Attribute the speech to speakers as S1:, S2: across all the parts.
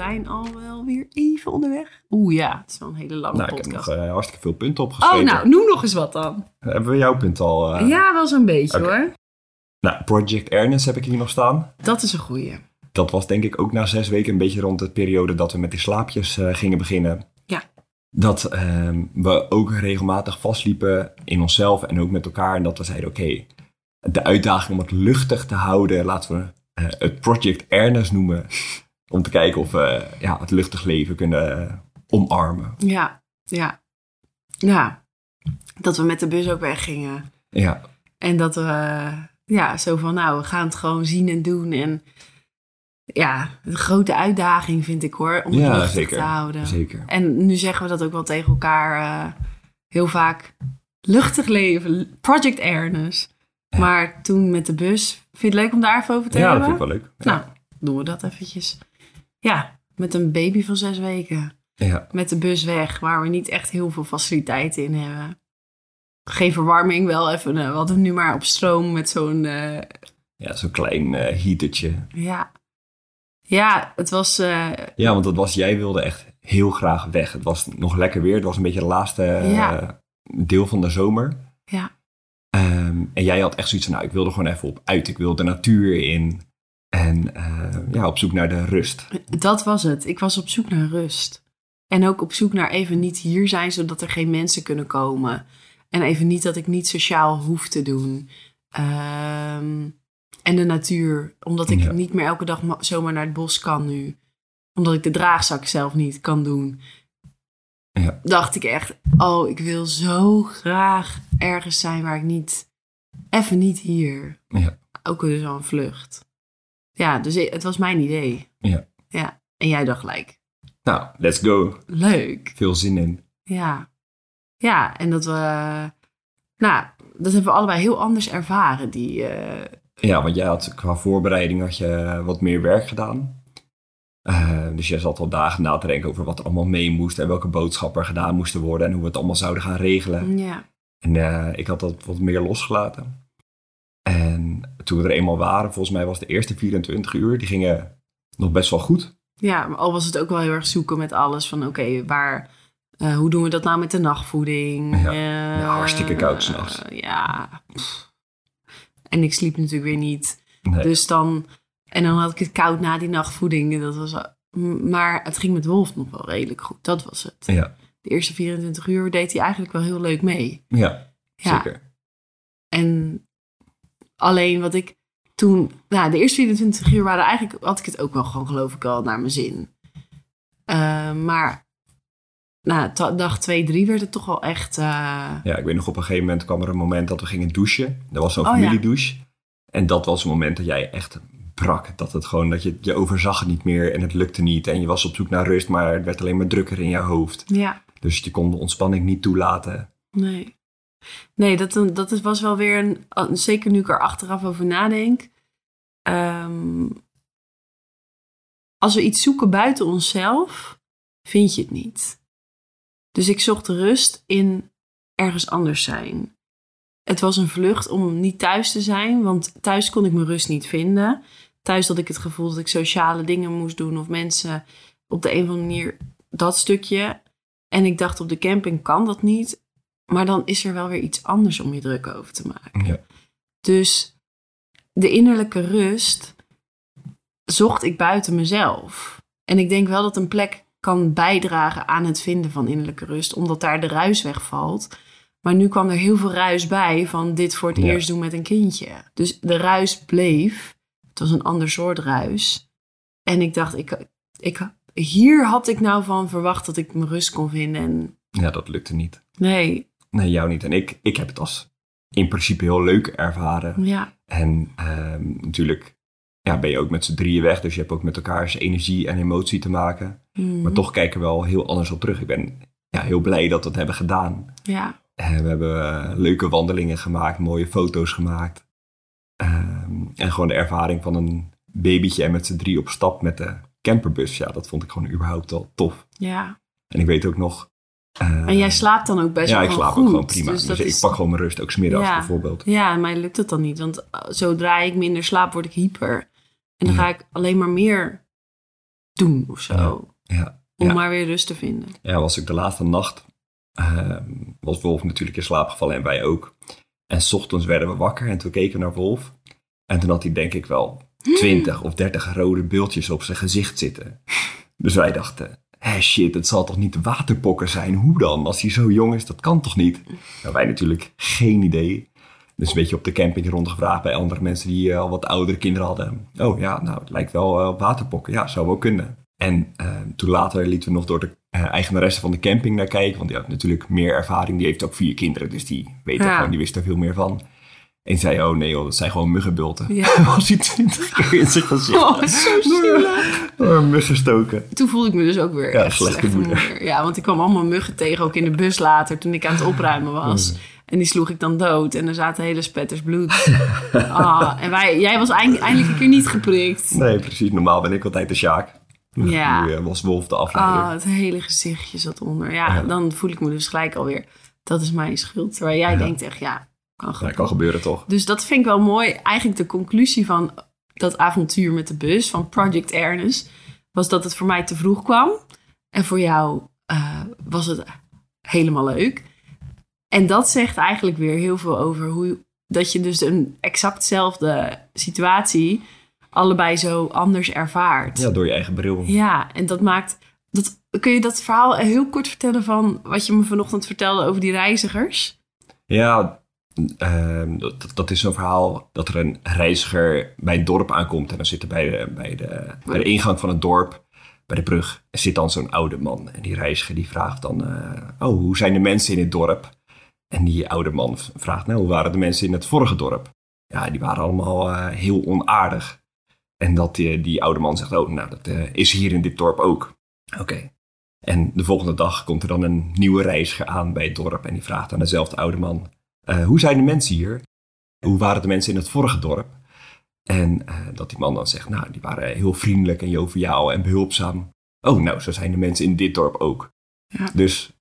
S1: Zijn al wel weer even onderweg. Oeh ja, het is wel een hele lange
S2: Nou, ik heb
S1: podcast.
S2: nog eh, hartstikke veel punten opgeschreven.
S1: oh, nou, noem nog eens wat dan.
S2: Hebben we jouw punt al? eh?
S1: ja, wel zo'n beetje hoor.
S2: Nou, Project Ernest heb ik hier nog staan.
S1: Dat is een goeie.
S2: Dat was denk ik ook na zes weken een beetje rond de periode dat we met die slaapjes eh, gingen beginnen.
S1: Ja.
S2: Dat ehm, we ook regelmatig vastliepen in onszelf en ook met elkaar. En dat we zeiden, oké, de uitdaging om het luchtig te houden, laten we eh, het Project Ernest noemen. Om te kijken of we ja, het luchtig leven kunnen omarmen.
S1: Ja, ja. Ja, dat we met de bus ook weggingen.
S2: Ja,
S1: En dat we, ja, zo van nou, we gaan het gewoon zien en doen. En ja, een grote uitdaging vind ik hoor, om het
S2: Ja, zeker.
S1: te houden.
S2: zeker.
S1: En nu zeggen we dat ook wel tegen elkaar eh, heel vaak. Luchtig leven, Project.
S2: Ja.
S1: Maar toen met de bus, vind je het leuk om daar even over te
S2: Ja, dat
S1: hebben?
S2: vind ik wel leuk. Ja.
S1: Nou, doen we dat eventjes. Ja, met een baby van zes weken.
S2: ja.
S1: Met de bus weg, waar we niet echt heel veel faciliteiten in hebben. Geen verwarming, wel even. eh, we hadden nu maar op stroom met zo'n. eh,
S2: ja zo'n klein heatertje.
S1: ja. ja, het was.
S2: Ja, want dat was, jij wilde echt heel graag weg. Het was nog lekker weer. Het was een beetje het laatste
S1: Ja.
S2: deel van de zomer.
S1: ja,
S2: Ehm, en jij had echt zoiets van, nou, ik wil er gewoon even op uit. Ik wil de natuur in. En eh, ja, op zoek naar de rust.
S1: dat was het. Ik was op zoek naar rust. En ook op zoek naar even niet hier zijn, zodat er geen mensen kunnen komen. En even niet dat ik niet sociaal hoef te doen. Ehm, en de natuur, omdat ik
S2: Ja.
S1: niet meer elke dag ma- zomaar naar het bos kan nu. Omdat ik de draagzak zelf niet kan doen.
S2: Ja.
S1: Dacht ik echt, oh, ik wil zo graag ergens zijn waar ik niet, even niet hier.
S2: Ja.
S1: Ook dus al een vlucht. Ja, dus het was mijn idee.
S2: Ja.
S1: Ja, en jij dacht gelijk,
S2: Nou, let's go.
S1: leuk.
S2: Veel zin in.
S1: Ja. Ja, en dat we, nou, dat hebben we allebei heel anders ervaren. Die, eh,
S2: Ja, want jij had qua voorbereiding had je wat meer werk gedaan. Eh, dus jij zat al dagen na te denken over wat er allemaal mee moest en welke boodschappen er gedaan moesten worden en hoe we het allemaal zouden gaan regelen.
S1: ja.
S2: En eh, ik had dat wat meer losgelaten. En toen we er eenmaal waren, volgens mij was de eerste 24 uur, die gingen nog best wel goed.
S1: ja, maar al was het ook wel heel erg zoeken met alles. Van oké, waar, eh, hoe doen we dat nou met de nachtvoeding?
S2: Ja.
S1: Eh,
S2: Ja, hartstikke koud 's nachts.
S1: eh, ja. pff. En ik sliep natuurlijk weer niet.
S2: Nee.
S1: Dus dan, en dan had ik het koud na die nachtvoeding. Dat was, maar het ging met Wolf nog wel redelijk goed. Dat was het.
S2: Ja,
S1: De eerste 24 uur deed hij eigenlijk wel heel leuk mee.
S2: ja,
S1: Ja.
S2: zeker.
S1: En alleen wat ik toen, nou, de eerste 24 uur waren eigenlijk, had ik het ook wel gewoon, geloof ik wel, naar mijn zin. Eh, maar, nou, dag 2, 3 werd het toch wel echt, eh,
S2: Ja, ik weet nog op een gegeven moment kwam er een moment dat we gingen douchen. Er was zo'n
S1: Oh, ja.
S2: familiedouche. En dat was een moment dat jij echt brak. Dat het gewoon, dat je, je overzag het niet meer en het lukte niet. En je was op zoek naar rust, maar het werd alleen maar drukker in je hoofd.
S1: ja,
S2: Dus je kon de ontspanning niet toelaten.
S1: nee. Nee, dat, dat was wel weer een, een- zeker nu ik er achteraf over nadenk. ehm, als we iets zoeken buiten onszelf, vind je het niet. Dus ik zocht rust in ergens anders zijn. Het was een vlucht om niet thuis te zijn, want thuis kon ik mijn rust niet vinden. Thuis had ik het gevoel dat ik sociale dingen moest doen of mensen op de een of andere manier dat stukje. En ik dacht op de camping kan dat niet, maar dan is er wel weer iets anders om je druk over te maken.
S2: Ja.
S1: Dus de innerlijke rust zocht ik buiten mezelf. En ik denk wel dat een plek kan bijdragen aan het vinden van innerlijke rust, omdat daar de ruis wegvalt. Maar nu kwam er heel veel ruis bij van dit voor het
S2: Ja.
S1: eerst doen met een kindje. Dus de ruis bleef. Het was een ander soort ruis. En ik dacht, ik, ik, hier had ik nou van verwacht dat ik mijn rust kon vinden. En
S2: Ja, dat lukte niet.
S1: nee,
S2: Nee, jou niet. En ik, ik heb het als in principe heel leuk ervaren.
S1: ja,
S2: En ehm, natuurlijk ja, ben je ook met z'n drieën weg. Dus je hebt ook met elkaars energie en emotie te maken.
S1: Mhm.
S2: Maar toch kijken we wel heel anders op terug. Ik ben ja, heel blij dat we het hebben gedaan.
S1: ja,
S2: En we hebben eh, leuke wandelingen gemaakt, mooie foto's gemaakt. Ehm, en gewoon de ervaring van een babytje en met z'n drie op stap met de camperbus. Ja, dat vond ik gewoon überhaupt wel tof.
S1: ja.
S2: En ik weet ook nog... eh,
S1: En jij slaapt dan ook best
S2: Ja,
S1: wel
S2: ik slaap
S1: goed.
S2: ook gewoon prima.
S1: Dus
S2: Dus, ik
S1: is-
S2: pak gewoon mijn rust, ook smiddags
S1: Ja.
S2: bijvoorbeeld.
S1: Ja, mij lukt het dan niet. Want uh, zodra ik minder slaap, word ik hyper. En dan
S2: Ja.
S1: ga ik alleen maar meer doen of zo.
S2: Ja,
S1: Om
S2: ja.
S1: maar weer rust te vinden.
S2: ja, was ik de laatste nacht, ehm, was Wolf natuurlijk in slaap gevallen en wij ook. En 's ochtends werden we wakker en toen keken we naar Wolf. En toen had hij denk ik wel 20 of 30 rode beeldjes op zijn gezicht zitten. Dus wij dachten, hé shit, het zal toch niet de waterpokken zijn? Hoe dan? Als hij zo jong is, dat kan toch niet? Nou, wij natuurlijk geen idee. Dus een beetje op de camping rondgevraagd bij andere mensen die eh, al wat oudere kinderen hadden. Oh ja, nou, het lijkt wel eh, op waterpokken. Ja, zou wel kunnen. En eh, toen later lieten we nog door de eh, eigenaresse van de camping naar kijken. Want die had natuurlijk meer ervaring. Die heeft ook vier kinderen, dus die weet er
S1: Ja.
S2: gewoon, die wist er veel meer van. En zei, oh nee joh, dat zijn gewoon muggenbulten.
S1: Ja.
S2: Was hij twintig keer in zijn gezicht.
S1: Oh, zo zielig.
S2: Door een mug gestoken.
S1: Toen voelde ik me dus ook weer
S2: Ja,
S1: echt
S2: slechte
S1: slechte
S2: moeder.
S1: moeder. Ja, want ik kwam allemaal muggen tegen, ook in de bus later, toen ik aan het opruimen was. En die sloeg ik dan dood. En er zaten hele spetters bloed. Ah, en wij, jij was eind- eindelijk een keer niet geprikt.
S2: Nee, precies. Normaal ben ik altijd de Sjaak.
S1: Ja.
S2: Nu was Wolf de afleider.
S1: Ah, het hele gezichtje zat onder. Ja,
S2: Ja.
S1: dan voel ik me dus gelijk alweer. Dat is mijn schuld. Terwijl jij
S2: Ja.
S1: denkt echt, ja, kan
S2: Ja, kan gebeuren toch?
S1: Dus dat vind ik wel mooi. Eigenlijk de conclusie van dat avontuur met de bus van Project Ernest was dat het voor mij te vroeg kwam. En voor jou eh, was het helemaal leuk. En dat zegt eigenlijk weer heel veel over hoe dat je dus een exactzelfde situatie allebei zo anders ervaart.
S2: Ja, door je eigen bril.
S1: Ja, en dat maakt. Dat, kun je dat verhaal heel kort vertellen van wat je me vanochtend vertelde over die reizigers?
S2: Ja, ehm, dat, is zo'n verhaal dat er een reiziger bij het dorp aankomt. En dan zit er bij de, bij de, bij de ingang van het dorp, bij de brug, zit dan zo'n oude man. En die reiziger die vraagt dan, eh, oh, hoe zijn de mensen in het dorp? En die oude man vraagt, nou, hoe waren de mensen in het vorige dorp? Ja, die waren allemaal eh, heel onaardig. En dat die, die oude man zegt, oh, nou, dat eh, is hier in dit dorp ook. Oké. En de volgende dag komt er dan een nieuwe reiziger aan bij het dorp. En die vraagt aan dezelfde oude man, eh, hoe zijn de mensen hier? Hoe waren de mensen in het vorige dorp? En eh, dat die man dan zegt, nou, die waren heel vriendelijk en joviaal en behulpzaam. Oh, nou, zo zijn de mensen in dit dorp ook.
S1: Ja.
S2: Dus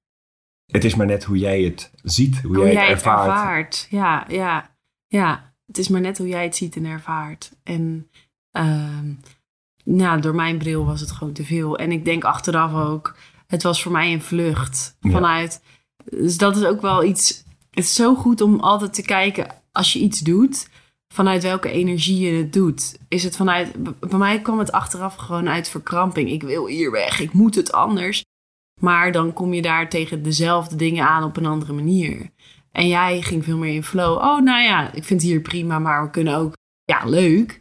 S2: het is maar net hoe jij het ziet, hoe,
S1: hoe
S2: jij,
S1: jij
S2: het
S1: het
S2: ervaart.
S1: ervaart. Ja, ja, ja. Het is maar net hoe jij het ziet en ervaart. En ehm, nou, door mijn bril was het gewoon te veel. En ik denk achteraf ook, het was voor mij een vlucht
S2: Ja.
S1: vanuit. Dus dat is ook wel iets. Het is zo goed om altijd te kijken als je iets doet. Vanuit welke energie je het doet. Is het vanuit. Bij mij kwam het achteraf gewoon uit verkramping. Ik wil hier weg. Ik moet het anders. Maar dan kom je daar tegen dezelfde dingen aan op een andere manier. En jij ging veel meer in flow. Oh, nou ja, ik vind het hier prima, maar we kunnen ook. Ja, leuk.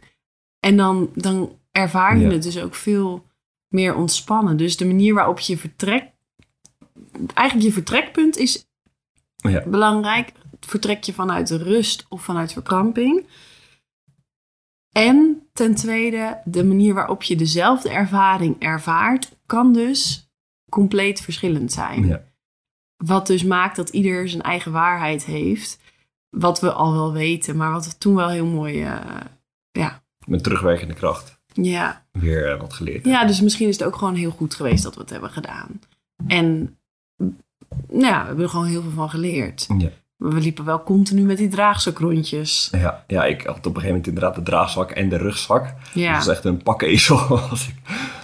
S1: En dan, dan ervaar je
S2: Ja.
S1: het dus ook veel meer ontspannen. Dus de manier waarop je vertrekt. Eigenlijk je vertrekpunt is
S2: Ja.
S1: belangrijk. Vertrek je vanuit de rust of vanuit verkramping. En ten tweede, de manier waarop je dezelfde ervaring ervaart, kan dus compleet verschillend zijn.
S2: Ja.
S1: Wat dus maakt dat ieder zijn eigen waarheid heeft. Wat we al wel weten, maar wat we toen wel heel mooi. eh, ja.
S2: Met terugwerkende kracht
S1: Ja.
S2: weer eh, wat geleerd.
S1: ja, dus misschien is het ook gewoon heel goed geweest dat we het hebben gedaan. En nou ja, we hebben er gewoon heel veel van geleerd.
S2: Ja.
S1: We liepen wel continu met die draagzakrondjes.
S2: Ja, ja, ik had op een gegeven moment inderdaad de draagzak en de rugzak. Dus
S1: Ja,
S2: dat is echt een pakkezel als ik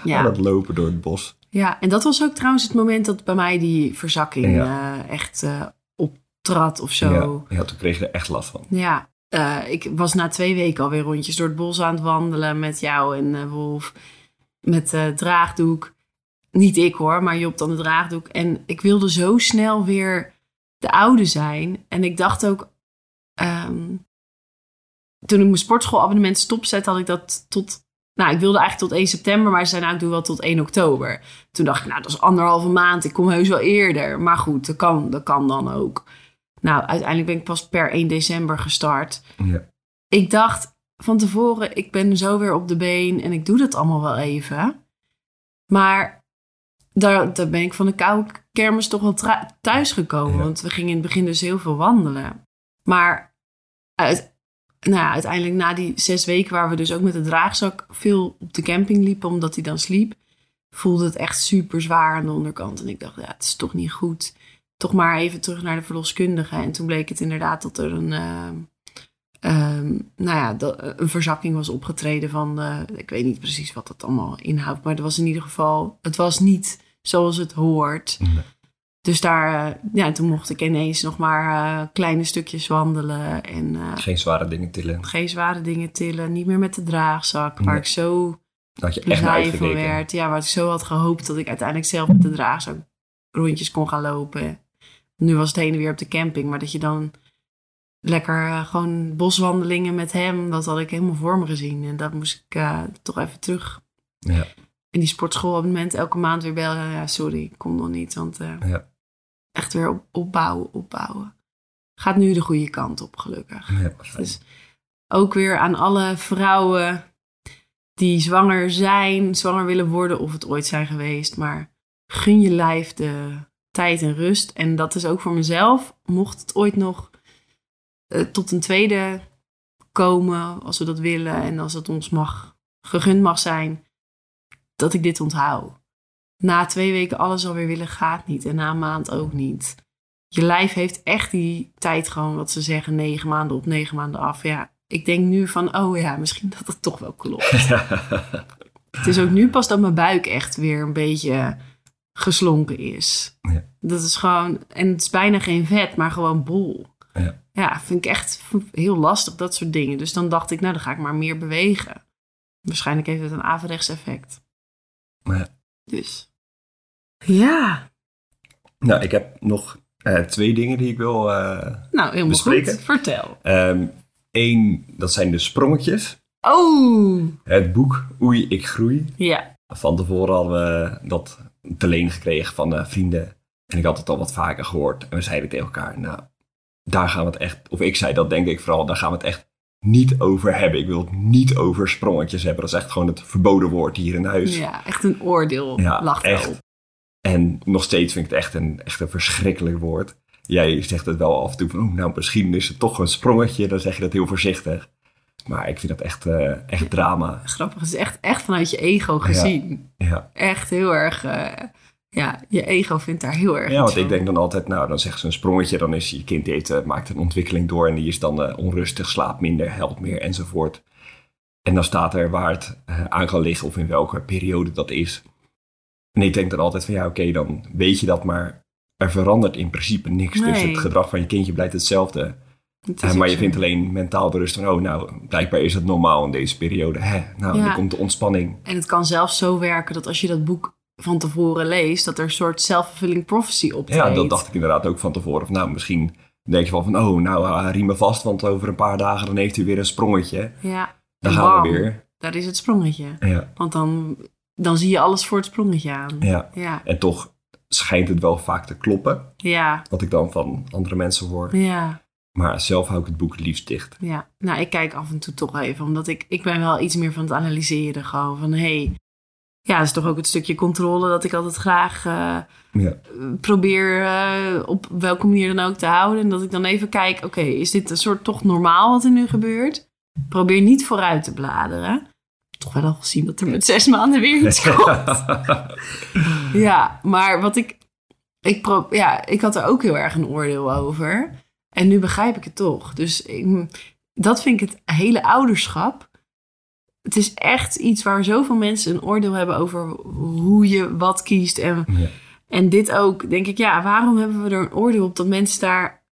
S1: ja.
S2: aan het lopen door het bos.
S1: ja, en dat was ook trouwens het moment dat bij mij die verzakking
S2: Ja.
S1: eh, echt eh, optrad of zo.
S2: Ja, ja, toen kreeg je er echt last van.
S1: Ja, eh, ik was na twee weken alweer rondjes door het bos aan het wandelen met jou en Wolf. met draagdoek. Niet ik hoor, maar Job dan de draagdoek. En ik wilde zo snel weer de oude zijn. En ik dacht ook, ehm, toen ik mijn sportschoolabonnement stopzette, had ik dat tot nou, ik wilde eigenlijk tot 1 september, maar ze zei nou, ik doe wel tot 1 oktober. Toen dacht ik, nou, dat is anderhalve maand. Ik kom heus wel eerder. Maar goed, dat kan, dat kan dan ook. Nou, uiteindelijk ben ik pas per 1 december gestart.
S2: Ja.
S1: Ik dacht van tevoren, ik ben zo weer op de been en ik doe dat allemaal wel even. Maar daar, daar ben ik van de koude kermis toch wel thuis gekomen.
S2: Ja.
S1: Want we gingen in het begin dus heel veel wandelen. Maar uit, nou ja, uiteindelijk na die zes weken waar we dus ook met de draagzak veel op de camping liepen, omdat hij dan sliep, voelde het echt super zwaar aan de onderkant. En ik dacht, ja, het is toch niet goed. Toch maar even terug naar de verloskundige. En toen bleek het inderdaad dat er een, uh, um, nou ja, dat, een verzakking was opgetreden van, uh, ik weet niet precies wat dat allemaal inhoudt, maar het was in ieder geval, het was niet zoals het hoort.
S2: Nee.
S1: Dus daar, uh, ja, toen mocht ik ineens nog maar uh, kleine stukjes wandelen. En, uh,
S2: geen zware dingen tillen.
S1: Geen zware dingen tillen. Niet meer met de draagzak. Waar
S2: Nee.
S1: ik zo
S2: Dat je echt
S1: blij
S2: uitgekeken.
S1: werd. Ja, waar ik zo had gehoopt dat ik uiteindelijk zelf met de draagzak rondjes kon gaan lopen. Nu was het heen en weer op de camping. Maar dat je dan lekker uh, gewoon boswandelingen met hem. Dat had ik helemaal voor me gezien. En dat moest ik toch even terug.
S2: Ja.
S1: In die sportschoolabonnement elke maand weer bellen. Ja, sorry, ik kom nog niet. Want uh,
S2: Ja.
S1: echt weer op, opbouwen, opbouwen. Gaat nu de goede kant op, gelukkig.
S2: Ja.
S1: Dus ook weer aan alle vrouwen die zwanger zijn, zwanger willen worden of het ooit zijn geweest. Maar gun je lijf de tijd en rust. En dat is ook voor mezelf. Mocht het ooit nog uh, tot een tweede komen, als we dat willen en als het ons mag, gegund mag zijn, dat ik dit onthoud. Na twee weken alles alweer willen gaat niet en na een maand ook niet. Je lijf heeft echt die tijd gewoon, wat ze zeggen, negen maanden op, negen maanden af. Ja, ik denk nu van, oh ja, misschien dat het toch wel klopt. het is ook nu pas dat mijn buik echt weer een beetje geslonken is.
S2: Ja.
S1: Dat is gewoon, en het is bijna geen vet, maar gewoon bol.
S2: Ja.
S1: ja, vind ik echt heel lastig, dat soort dingen. Dus dan dacht ik, nou, dan ga ik maar meer bewegen. Waarschijnlijk heeft het een averechts effect.
S2: Ja.
S1: Dus, ja.
S2: Nou, ik heb nog uh, twee dingen die ik wil uh,
S1: Nou, helemaal
S2: bespreken.
S1: goed. Vertel.
S2: Eén, um, dat zijn de sprongetjes.
S1: Oh!
S2: Het boek Oei, ik groei.
S1: Ja.
S2: Van tevoren hadden we dat te leen gekregen van uh, vrienden. En ik had het al wat vaker gehoord. En we zeiden tegen elkaar, nou, daar gaan we het echt... Of ik zei dat denk ik vooral, daar gaan we het echt niet over hebben. Ik wil het niet over sprongetjes hebben. Dat is echt gewoon het verboden woord hier in huis.
S1: Ja, echt een oordeel
S2: ja,
S1: lacht
S2: echt.
S1: wel.
S2: En nog steeds vind ik het echt een, echt een verschrikkelijk woord. Jij zegt het wel af en toe van, oh, nou, misschien is het toch een sprongetje. Dan zeg je dat heel voorzichtig. Maar ik vind dat echt, uh, echt drama.
S1: Grappig, het is echt, echt vanuit je ego gezien.
S2: Ja. ja.
S1: Echt heel erg, uh, ja, je ego vindt daar heel erg
S2: Ja, want
S1: van.
S2: ik denk dan altijd, nou, dan zeggen ze een sprongetje. Dan is je kind heeft, uh, maakt een ontwikkeling door en die is dan uh, onrustig, slaapt minder, helpt meer enzovoort. En dan staat er waar het uh, aan kan liggen of in welke periode dat is. En ik denk dan altijd van, ja, oké, okay, dan weet je dat, maar er verandert in principe niks.
S1: Nee.
S2: Dus het gedrag van je kindje blijft hetzelfde.
S1: Het
S2: maar je
S1: zo.
S2: vindt alleen mentaal de rust van, oh, nou, blijkbaar is het normaal in deze periode. Hè, nou,
S1: Ja.
S2: dan komt de ontspanning.
S1: En het kan zelfs zo werken dat als je dat boek van tevoren leest, dat er een soort self-fulfilling prophecy optreedt.
S2: Ja, dat dacht ik inderdaad ook van tevoren. Nou, misschien denk je wel van, oh, nou, uh, riem me vast, want over een paar dagen dan heeft u weer een sprongetje.
S1: Ja.
S2: Dan gaan we weer.
S1: Daar is het sprongetje.
S2: Ja,
S1: Want dan, dan zie je alles voor het sprongetje aan.
S2: ja.
S1: Ja.
S2: En toch schijnt het wel vaak te kloppen,
S1: Ja.
S2: wat ik dan van andere mensen hoor.
S1: Ja.
S2: Maar zelf hou ik het boek het liefst dicht.
S1: Ja, nou, ik kijk af en toe toch even, omdat ik, ik ben wel iets meer van het analyseren. Gewoon van, hé, hey, ja, dat is toch ook het stukje controle dat ik altijd graag uh,
S2: Ja.
S1: probeer uh, op welke manier dan ook te houden. En dat ik dan even kijk, oké, okay, is dit een soort toch normaal wat er nu gebeurt? Probeer niet vooruit te bladeren. Toch wel al gezien dat er met zes maanden weer iets komt. ja, maar wat ik, ik, pro, ja, ik had er ook heel erg een oordeel over. En nu begrijp ik het toch. Dus ik, dat vind ik het hele ouderschap. Het is echt iets waar zoveel mensen een oordeel hebben over hoe je wat kiest. En,
S2: Ja.
S1: en dit ook, denk ik, ja, waarom hebben we er een oordeel op dat mensen daar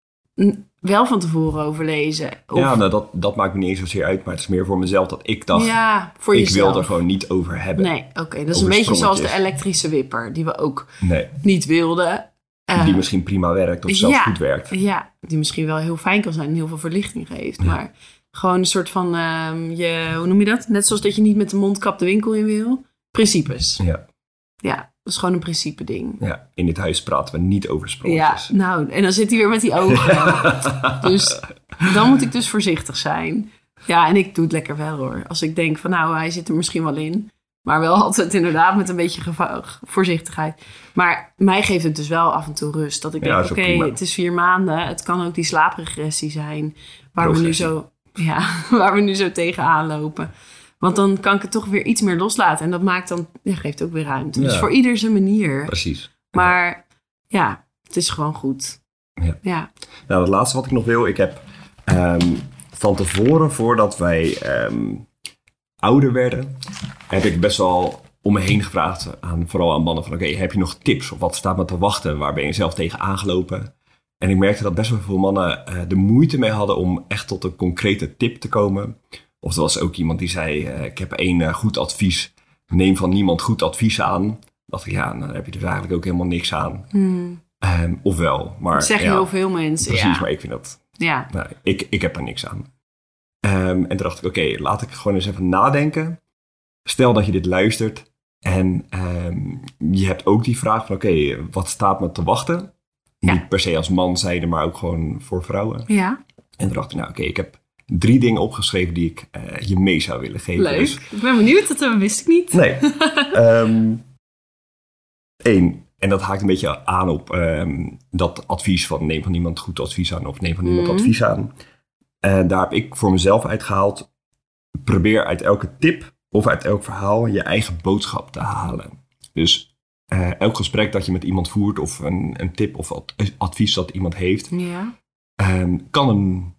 S1: wel van tevoren over lezen. Of,
S2: Ja, nou, dat, dat maakt me niet eens zozeer uit, maar het is meer voor mezelf dat ik dacht,
S1: ja, voor
S2: ik
S1: jezelf.
S2: wil er gewoon niet over hebben.
S1: Nee, oké. dat is een beetje zoals de elektrische wipper, die we ook
S2: Nee,
S1: niet wilden. Eh,
S2: die misschien prima werkt of zelfs
S1: ja.
S2: goed werkt.
S1: Ja, die misschien wel heel fijn kan zijn en heel veel verlichting geeft. Maar gewoon een soort van, ehm, je, hoe noem je dat? Net zoals dat je niet met de mondkap de winkel in wil. Principes.
S2: Ja,
S1: Ja, dat is gewoon een principe ding.
S2: ja, in dit huis praten we niet over
S1: Ja,
S2: sprongetjes.
S1: nou, en dan zit hij weer met die ogen. dus dan moet ik dus voorzichtig zijn. Ja, en ik doe het lekker wel hoor. Als ik denk van nou, hij zit er misschien wel in. Maar wel altijd inderdaad met een beetje geva- voorzichtigheid. Maar mij geeft het dus wel af en toe rust. Dat ik
S2: Ja,
S1: denk, oké, het is vier maanden. Het kan ook die slaapregressie zijn. Waar we nu zo, ja, waar we nu zo tegenaan lopen. Want dan kan ik het toch weer iets meer loslaten. En dat maakt dan, ja, geeft ook weer ruimte. Dus voor ieder zijn manier.
S2: Precies.
S1: Maar ja, het is gewoon goed.
S2: Ja.
S1: ja.
S2: Nou, het laatste wat ik nog wil. Ik heb ehm, van tevoren, voordat wij ehm, ouder werden, heb ik best wel om me heen gevraagd aan vooral aan mannen van oké, heb je nog tips of wat staat me te wachten? Waar ben je zelf tegen aangelopen? En ik merkte dat best wel veel mannen eh, de moeite mee hadden om echt tot een concrete tip te komen. Of er was ook iemand die zei, eh, ik heb één eh, goed advies, neem van niemand goed advies aan. dacht ik, ja, dan heb je dus eigenlijk ook helemaal niks aan. Ehm, ofwel, maar
S1: Dat zeggen
S2: ja,
S1: heel veel mensen.
S2: Precies,
S1: ja.
S2: maar ik vind dat
S1: ja.
S2: nou, ik, ik heb er niks aan. Ehm, en toen dacht ik, oké, laat ik gewoon eens even nadenken. Stel dat je dit luistert en ehm, je hebt ook die vraag van, oké, wat staat me te wachten?
S1: Ja.
S2: Niet per se als man zijde, maar ook gewoon voor vrouwen.
S1: Ja,
S2: En toen dacht ik, nou oké, ik heb drie dingen opgeschreven die ik eh, je mee zou willen geven.
S1: leuk.
S2: Dus-
S1: Ik ben benieuwd, dat eh, wist ik niet.
S2: Nee. Ehm Eén, en dat haakt een beetje aan op ehm, dat advies van neem van iemand goed advies aan of neem van iemand
S1: Mhm.
S2: advies aan. En daar heb ik voor mezelf uitgehaald. Probeer uit elke tip of uit elk verhaal je eigen boodschap te halen. Dus eh, elk gesprek dat je met iemand voert of een, een tip of ad- advies dat iemand heeft,
S1: Ja,
S2: ehm, kan een,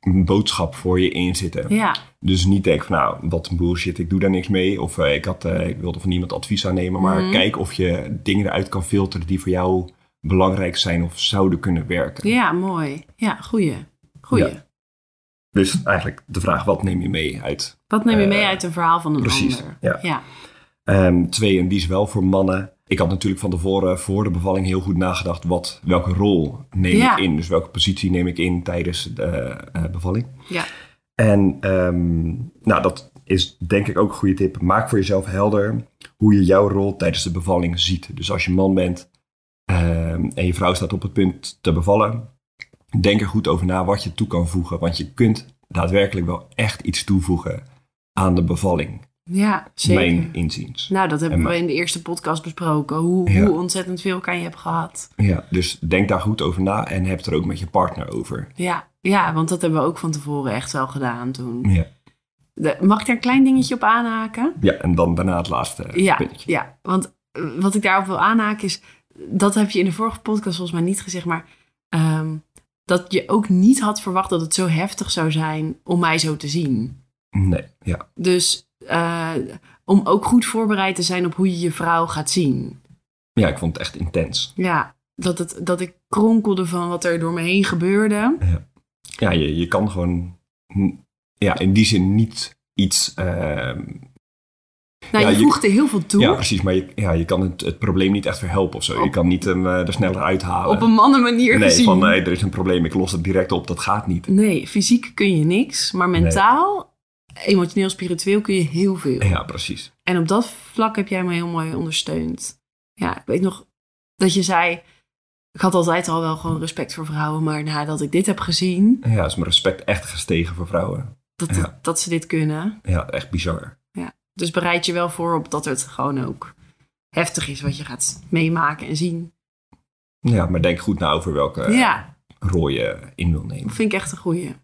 S2: een boodschap voor je inzitten.
S1: ja,
S2: Dus niet denk van nou, wat een bullshit, ik doe daar niks mee. Of eh, ik, had, eh, ik wilde van niemand advies aannemen. Maar
S1: Mhm.
S2: kijk of je dingen eruit kan filteren die voor jou belangrijk zijn of zouden kunnen werken.
S1: ja, mooi. Ja, goeie. Goeie.
S2: Ja. Dus eigenlijk de vraag, wat neem je mee uit?
S1: Wat neem je mee uit een verhaal van een
S2: precies,
S1: ander?
S2: ja.
S1: ja.
S2: Ehm, twee, en die is wel voor mannen. Ik had natuurlijk van tevoren voor de bevalling heel goed nagedacht. Wat, welke rol neem
S1: Ja.
S2: ik in? Dus welke positie neem ik in tijdens de eh, bevalling?
S1: ja.
S2: En ehm, nou, dat is denk ik ook een goede tip. Maak voor jezelf helder hoe je jouw rol tijdens de bevalling ziet. Dus als je man bent ehm, en je vrouw staat op het punt te bevallen, denk er goed over na wat je toe kan voegen. Want je kunt daadwerkelijk wel echt iets toevoegen aan de bevalling.
S1: Ja, zeker.
S2: Mijn inziens.
S1: Nou, dat hebben
S2: En
S1: we in de eerste podcast besproken. Hoe,
S2: Ja.
S1: hoe ontzettend veel kan je hebt gehad.
S2: Ja, dus denk daar goed over na en heb het er ook met je partner over.
S1: Ja, ja, want dat hebben we ook van tevoren echt wel gedaan toen.
S2: Ja,
S1: De- mag ik daar een klein dingetje op aanhaken?
S2: ja en dan daarna het laatste
S1: Ja,
S2: puntje.
S1: ja, want eh, wat ik daarop wil aanhaken is... dat heb je in de vorige podcast volgens mij niet gezegd... maar ehm, dat je ook niet had verwacht dat het zo heftig zou zijn... om mij zo te zien.
S2: Nee, ja.
S1: Dus eh, om ook goed voorbereid te zijn op hoe je je vrouw gaat zien.
S2: ja, ik vond het echt intens.
S1: Ja, dat, het, dat ik kronkelde van wat er door me heen gebeurde.
S2: ja, je, je kan gewoon ja, in die zin niet iets. ehm,
S1: Nou,
S2: Ja,
S1: je
S2: je-
S1: voegde heel veel toe.
S2: ja, precies, maar je, ja, je kan het, het probleem niet echt verhelpen of zo. Je kan niet hem eh, er sneller uithalen.
S1: op een mannenmanier
S2: nee,
S1: gezien.
S2: van nee, er is een probleem, ik los het direct op. Dat gaat niet.
S1: Nee, fysiek kun je niks, maar mentaal, emotioneel, spiritueel kun je heel veel.
S2: Ja, precies.
S1: En op dat vlak heb jij me heel mooi ondersteund. Ja, ik weet nog dat je zei, ik had altijd al wel gewoon respect voor vrouwen, maar nadat ik dit heb gezien,
S2: Ja, is mijn respect echt gestegen voor vrouwen.
S1: dat,
S2: Ja.
S1: dat ze dit kunnen.
S2: Ja, echt bizar.
S1: Dus bereid je wel voor op dat het gewoon ook heftig is wat je gaat meemaken en zien.
S2: Ja, maar denk goed na over welke
S1: ja,
S2: rol je in wil nemen.
S1: dat vind ik echt een goeie.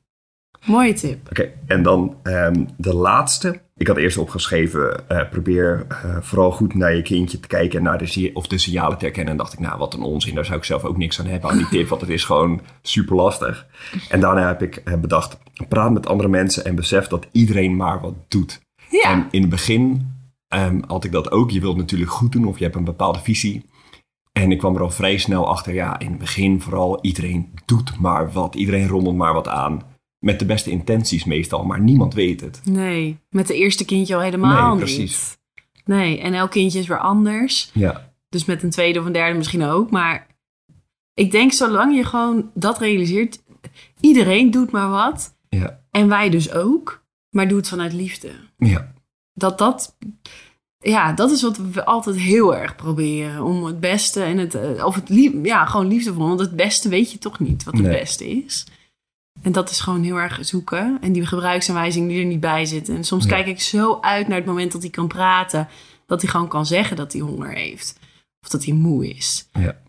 S1: Mooie tip.
S2: Oké, en dan ehm, de laatste. Ik had eerst opgeschreven, eh, probeer eh, vooral goed naar je kindje te kijken en naar de, of de signalen te herkennen. En dacht ik, nou wat een onzin, daar zou ik zelf ook niks aan hebben aan die tip, want het is gewoon super lastig. En daarna heb ik eh, bedacht, praat met andere mensen en besef dat iedereen maar wat doet.
S1: Ja,
S2: En in het begin ehm, had ik dat ook. Je wilt natuurlijk goed doen of je hebt een bepaalde visie. En ik kwam er al vrij snel achter, ja, in het begin vooral iedereen doet maar wat. Iedereen rommelt maar wat aan. Met de beste intenties meestal, maar niemand weet het.
S1: Nee, met de eerste kindje al helemaal
S2: Nee, precies.
S1: niet. Nee, en elk kindje is weer anders.
S2: Ja,
S1: Dus met een tweede of een derde misschien ook. Maar ik denk zolang je gewoon dat realiseert. Iedereen doet maar wat.
S2: ja,
S1: En wij dus ook. Maar doe het vanuit liefde.
S2: ja.
S1: Dat dat... Ja, dat is wat we altijd heel erg proberen. Om het beste en het... eh, Of het lief, ja, gewoon liefdevol. Want het beste weet je toch niet wat het
S2: Nee.
S1: beste is. En dat is gewoon heel erg zoeken. En die gebruiksaanwijzing die er niet bij zit. En soms
S2: Ja.
S1: kijk ik zo uit naar het moment dat hij kan praten. Dat hij gewoon kan zeggen dat hij honger heeft. Of dat hij moe is.
S2: Ja.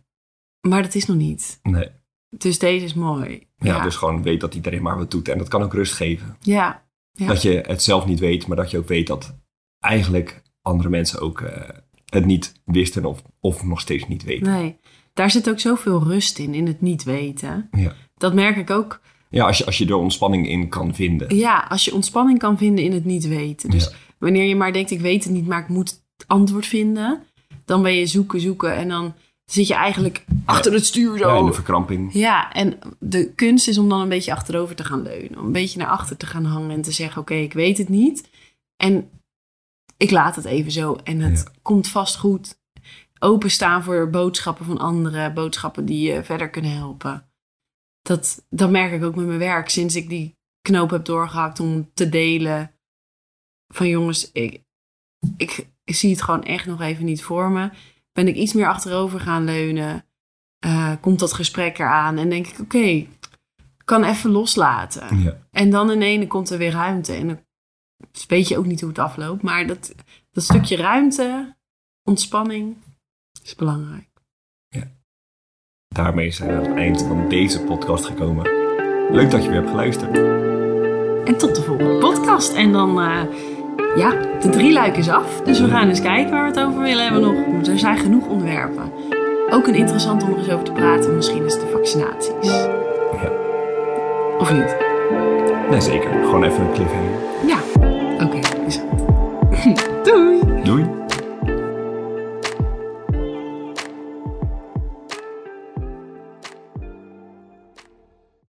S1: Maar dat is nog niet.
S2: Nee.
S1: Dus deze is mooi.
S2: Ja, dus gewoon weet dat iedereen maar wat doet. En dat kan ook rust geven.
S1: Ja, Ja.
S2: Dat je het zelf niet weet, maar dat je ook weet dat eigenlijk andere mensen ook eh, het niet wisten of, of nog steeds niet weten.
S1: nee. Daar zit ook zoveel rust in, in het niet weten.
S2: Ja.
S1: Dat merk ik ook.
S2: Ja, als je, als je er ontspanning in kan vinden.
S1: Ja, als je ontspanning kan vinden in het niet weten. Dus
S2: Ja.
S1: wanneer je maar denkt, ik weet het niet, maar ik moet het antwoord vinden. Dan ben je zoeken, zoeken. En dan zit je eigenlijk achter het stuur zo.
S2: Ja, in de verkramping.
S1: Ja, en de kunst is om dan een beetje achterover te gaan leunen. Om een beetje naar achter te gaan hangen en te zeggen: Oké, ik weet het niet. En ik laat het even zo. En het
S2: Ja.
S1: komt vast goed. Openstaan voor boodschappen van anderen, boodschappen die je verder kunnen helpen. Dat, dat merk ik ook met mijn werk. Sinds ik die knoop heb doorgehakt om te delen. Van jongens, ik, ik, ik zie het gewoon echt nog even niet voor me. Ben ik iets meer achterover gaan leunen eh, komt dat gesprek eraan en denk ik, oké, ik kan even loslaten.
S2: Ja.
S1: En dan in ene komt er weer ruimte. En dan weet je ook niet hoe het afloopt. Maar dat, dat stukje ruimte, ontspanning, is belangrijk
S2: daarmee zijn we aan het eind van deze podcast gekomen. Leuk dat je weer hebt geluisterd.
S1: En tot de volgende podcast. En dan, eh, ja, de drie luik is af. Dus we gaan eens kijken waar we het over willen hebben nog. Er zijn genoeg onderwerpen. Ook een interessant om er eens over te praten. Misschien is de vaccinaties.
S2: Ja.
S1: Of niet?
S2: Nee, zeker. Gewoon even een cliffhanger.
S1: Ja. Oké, is goed. Doei!